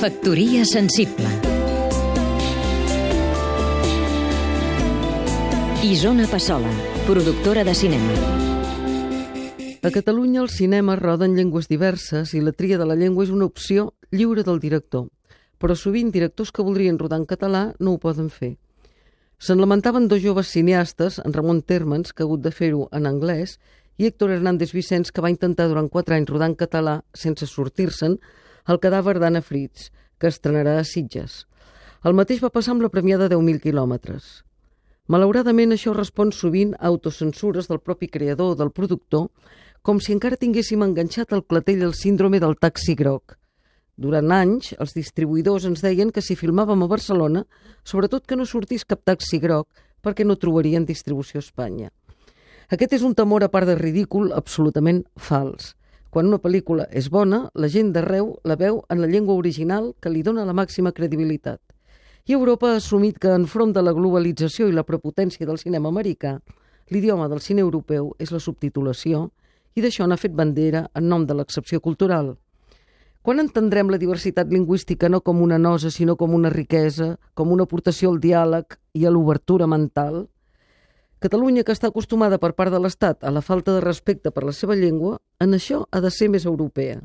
Factoria sensible Isona Passola, productora de cinema A Catalunya el cinema roda en llengües diverses i la tria de la llengua és una opció lliure del director. Però sovint directors que voldrien rodar en català no ho poden fer. Se'n lamentaven dos joves cineastes, en Ramon Termens, que ha hagut de fer-ho en anglès, i Héctor Hernández Vicenç, que va intentar durant quatre anys rodar en català, sense sortir-se'n, el cadàver d'Anna Fritz, que estrenarà a Sitges. El mateix va passar amb la premiada 10.000 quilòmetres. Malauradament, això respon sovint a autocensures del propi creador o del productor, com si encara tinguéssim enganxat al clatell el síndrome del taxi groc. Durant anys, els distribuïdors ens deien que si filmàvem a Barcelona, sobretot que no sortís cap taxi groc, perquè no trobarien distribució a Espanya. Aquest és un temor, a part de ridícul, absolutament fals. Quan una pel·lícula és bona, la gent d'arreu la veu en la llengua original que li dona la màxima credibilitat. I Europa ha assumit que, enfront de la globalització i la prepotència del cinema americà, l'idioma del cine europeu és la subtitulació i d'això n'ha fet bandera en nom de l'excepció cultural. Quan entendrem la diversitat lingüística no com una nosa, sinó com una riquesa, com una aportació al diàleg i a l'obertura mental? Catalunya, que està acostumada per part de l'Estat a la falta de respecte per la seva llengua, en això ha de ser més europea.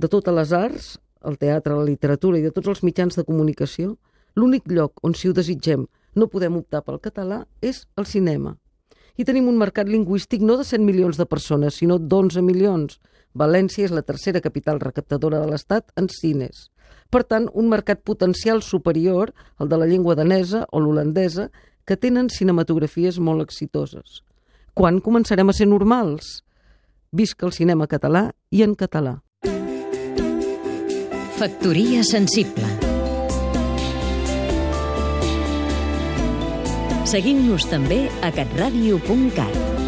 De totes les arts, el teatre, la literatura i de tots els mitjans de comunicació, l'únic lloc on, si ho desitgem, no podem optar pel català és el cinema. I tenim un mercat lingüístic no de 100 milions de persones, sinó d'11 milions. València és la tercera capital recaptadora de l'Estat en cines. Per tant, un mercat potencial superior al de la llengua danesa o l'holandesa, que tenen cinematografies molt exitoses. Quan començarem a ser normals? Visca el cinema català i en català. Factoria sensible Seguim-nos també a catradio.cat